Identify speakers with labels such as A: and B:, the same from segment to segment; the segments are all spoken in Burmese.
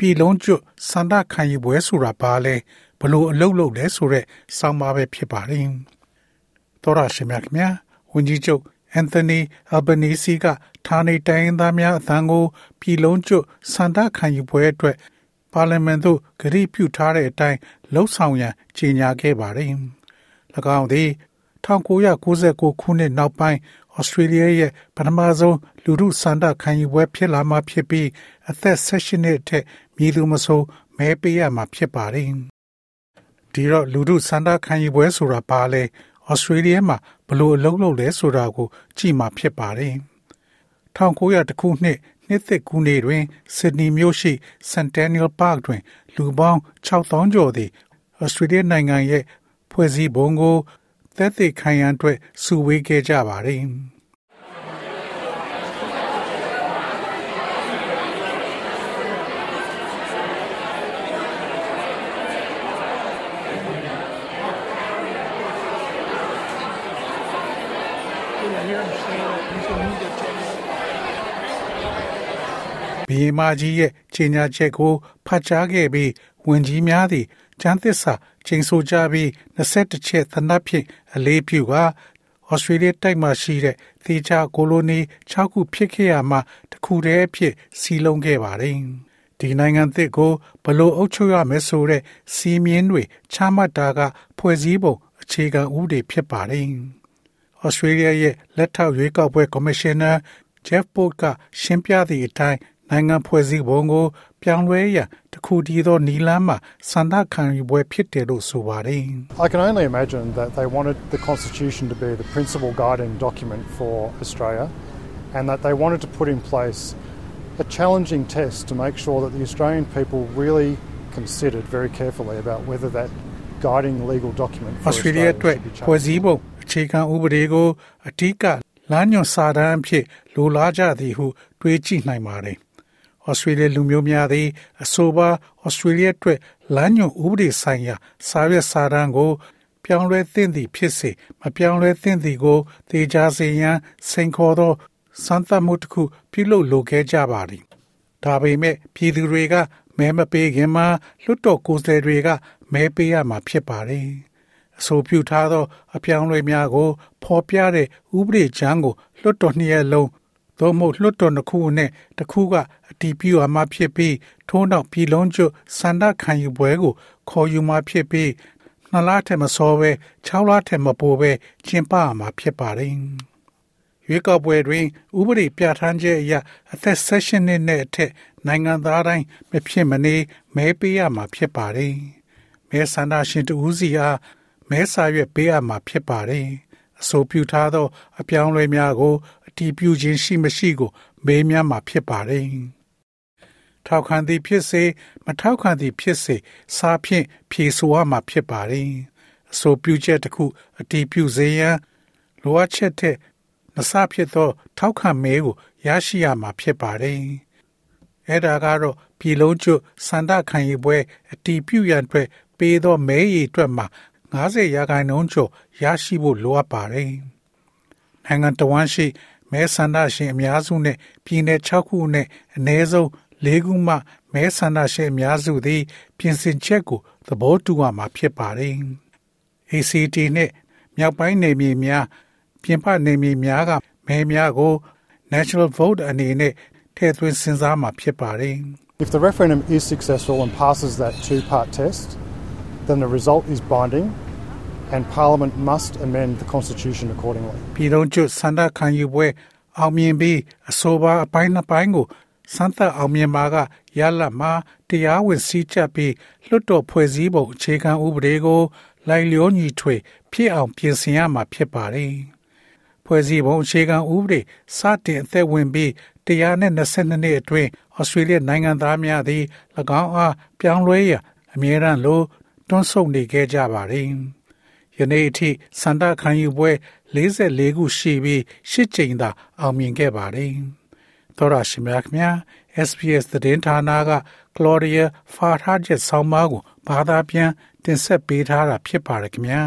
A: ပြည်လုံးကျွတ်စန္ဒခံယူပွဲဆိုတာဘာလဲဘလို့အလုပ်လုပ်လဲဆိုတဲ့စောင်းပါပဲဖြစ်ပါတယ်တော်ရရှိများခင်ဗျာဝန်ကြီးချုပ်အန်သိုနီအယ်ဘနီစီကဌာနေတိုင်းသားများအသံကိုပြည်လုံးကျွတ်စန္ဒခံယူပွဲအတွက်ပါလီမန်သို့ကတိပြုထားတဲ့အတိုင်းလှုပ်ဆောင်ရန်ကြေညာခဲ့ပါတယ်၎င်းသည်1999ခုနှစ်နောက်ပိုင်း ဩစတြေးလျရဲ့ပထမဆုံးလူမှုစန္ဒခံယူပွဲဖြစ်လာမှာဖြစ်ပြီးအသက်16နှစ်အထက်မြည်သူမဆိုမဲပေးရမှာဖြစ်ပါတယ်။ဒီတော့လူမှုစန္ဒခံယူပွဲဆိုတာဘာလဲဩစတြေးလျမှာဘလို့အလုပ်လုပ်လဲဆိုတာကို ကြည့်မှာဖြစ်ပါတယ်။1900ခုနှစ်နှစ်သက်ကူးနေ့တွင်ဆစ်ဒနီမြို့ရှိ Centennial Park တွင် လူပေါင်း6000ကျော်သည်ဩစတြေးလျနိုင်ငံရဲ့ဖွဲ့စည်းပုံကို သက်သေခံရန်အတွက်စုဝေးခဲ့ကြပါတယ်။ဘီမာကြီးရဲ့ချိန်ညာချက်ကိုဖတ်ကြားခဲ့ပြီးဝင်ကြီးများသည်ကျမ်းသစ္စာ ချိန်ဆိုကြပြီး21ချက်သနပ်ဖြင့်အလေးပြုကဩစတြေးလျတိုက်မှာရှိတဲ့သေချာကိုလိုနီ6ခုဖြစ်ခဲ့ရမှတခုတည်းဖြစ်စီလုံးခဲ့ပါတယ်။ဒီနိုင်ငံသစ်ကိုဘလို့အုပ်ချုပ်ရမယ်ဆိုတဲ့စီမင်းတွေချမှတ်တာက ဖွဲ့စည်းပုံအခြေခံဥပဒေဖြစ်ပါတယ်။ဩစတြေးလျရဲ့လက်ထောက်ရွေးကောက်ပွဲကော်မရှင်နာ Jeff Port ကရှင်းပြသည့်အတိုင်း နိုင်ငံဖွဲ့စည်းပုံကိုပြောင်းလဲရန်တခုတည်းသောနီလန်းမှာဆန္ဒခံယူပွဲဖြစ်တယ်လို့ဆိုပါတယ်
B: I can only imagine that they wanted the constitution to be the principal guiding document for Australia and that they wanted to put in place a challenging test to make sure that the Australian people really considered very carefully about whether that guiding legal document for
A: Australia
B: Australia
A: အတွက်
B: should be
A: ဖွဲ့
B: changed.
A: စည်းပုံအခြေခံဥပဒေကိုအထူးကလမ်းညွှန်စာတမ်းအဖြစ်လိုလားကြသည်ဟုတွေးကြည့်နိုင်ပါတယ်။ Australia လူမျိုးများသည်အဆိုပါ Australia အတွက်လမ်းညွှန်ဥပဒေဆိုင်ရာစာရွက်စာတမ်းကိုပြောင်းလဲသင့်သည်ဖြစ်စေမပြောင်းလဲသင့်သည်ကိုသေချာစေရန်စိန်ခေါ်သောစမ်းသပ်မှုတစ်ခုပြုလုပ်လိုခဲ့ကြပါသည်။ဒါပေမဲ့ပြည်သူတွေကမဲမပေးခင်မှာလွတ်တော်ကိုယ်စားလှယ်တွေကမဲပေးရမှာဖြစ်ပါတယ်။အဆိုပြုထားသော အပြောင်းအလဲများကို ဖော်ပြတဲ့ဥပဒေချမ်းကိုလွတ်တော်နှစ်ရက်လုံး သို့မဟုတ်လွတ်တော်တစ်ခုနဲ့တစ်ခုကအတီးပြုအမှဖြစ်ပြီးထို့နောက်ပြည်လုံးကျွတ်စန္ဒခံယူပွဲကို ခေါ်ယူမှဖြစ်ပြီးနှစ်လထက်မစောပဲ6လထက်မပိုပဲကျင်းပရမှာဖြစ်ပါတယ်။ရွေးကောက်ပွဲတွင် ဥပဒေပြဋ္ဌာန်းချက်အရအသက်16နှစ်နဲ့အထက်နိုင်ငံသားတိုင်းမဖြစ်မနေမဲပေးရမှာဖြစ်ပါတယ်။မဲဆန္ဒရှင်တဦးစီအားမဲစာရွက်ပေးရမှာဖြစ်ပါတယ်။အဆိုပြုထားသော အပြောင်းအလဲများကို အတည်ပြုခြင်းရှိမရှိကိုမေးမြန်းမှာဖြစ်ပါတယ်။ထောက်ခံသည်ဖြစ်စေမထောက်ခံသည်ဖြစ်စေစာဖြင့်ဖြေဆိုရမှာဖြစ်ပါတယ်။အဆိုပြုချက်တစ်ခုအတည်ပြုစေရန်လိုအပ်ချက်တဲ့နစဖြစ်သော ထောက်ခံမဲကိုရရှိရမှာဖြစ်ပါတယ်။အဲ့ဒါကတော့ပြည်လုံးကျွတ်စန္ဒခံယူပွဲအတည်ပြုရန်အတွက်ပေးသောမဲရည်အတွက်မှာ90ရာခိုင်နှုန်းကျော်ရရှိဖို့လိုအပ်ပါတယ်။နိုင်ငံတော်ဝန်ရှိ မဲဆန္ဒရှင်အများစုနဲ့ပြည်내6ခုနဲ့အနည်းဆုံး၄ခုမှမဲဆန္ဒရှင်အများစုသည် ပြင်ဆင်ချက်ကိုသဘောတူရမှာဖြစ်ပါတယ်။ ACT နဲ့မြောက်ပိုင်းနယ်မြေများပြင်ပနယ်မြေများကမဲများကို National Vote အနေနဲ့ထည့်သွင်းစဉ်းစားမှာဖြစ်ပါတယ်။
B: If the referendum is successful and passes that two part test, then the result is binding and Parliament must amend the Constitution accordingly.
A: ပြည်လုံးကျွတ်စန္ဒခံယူပွဲအောင်မြင်ပြီးအဆိုပါအပိုင်းနှစ်ပိုင်းကိုစမ်းသပ်အောင်မြင်ပါကရလဒ်မှာတရားဝင်စည်းကြပ်ပြီးလွတ်တော်ဖွဲ့စည်းပုံအခြေခံဥပဒေကိုလိုက်လျောညီထွေဖြစ်အောင်ပြင်ဆင်ရမှာဖြစ်ပါတယ်။ဖွဲ့စည်းပုံအခြေခံဥပဒေစတင်အသက်ဝင်ပြီးတ122နှစ်အတွင်းဩစတြေးလျနိုင်ငံသားများသည်၎င်းအားပြောင်းလဲရအမြဲတမ်းလိုတွန်းဆုတ်နေခဲ့ကြပါသည်။ ယနေ့အထိစန္ဒခံယူပွဲ44ခုရှိပြီး၈ကြိမ်သာအောင်မြင်ခဲ့ပါတယ်။သောရရှိမြခင် SPS သတင်းဌာနက Claudia Farhajet ဆောင်းပါးကိုဘာသာပြန်တင်ဆက်ပေးထားတာဖြစ်ပါတယ်ခင်ဗျာ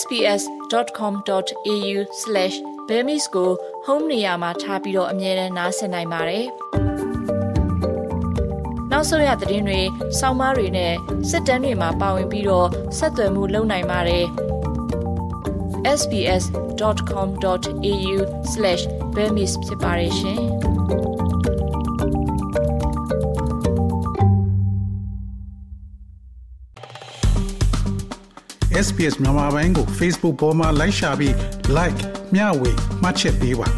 C: sbs.com.au/bemis ကို home နေရာမှာထားပြီးတော့အမြဲတမ်းနှာစင်နိုင်ပါတယ်။ နောက်ဆုံးရသတင်းတွေ၊စောင်းမားတွေနဲ့စစ်တမ်းတွေမှာပါဝင်ပြီးတော့ဆက်သွယ်မှုလုပ်နိုင်ပါတယ်။ sbs.com.au/bemis ဖြစ်ပါတယ်ရှင်။
A: SPS မြန်မာပိုင်းကို Facebook ပေါ်မှာ like ရှာပြီး like မျှဝေမှတ်ချက်ပေးပါ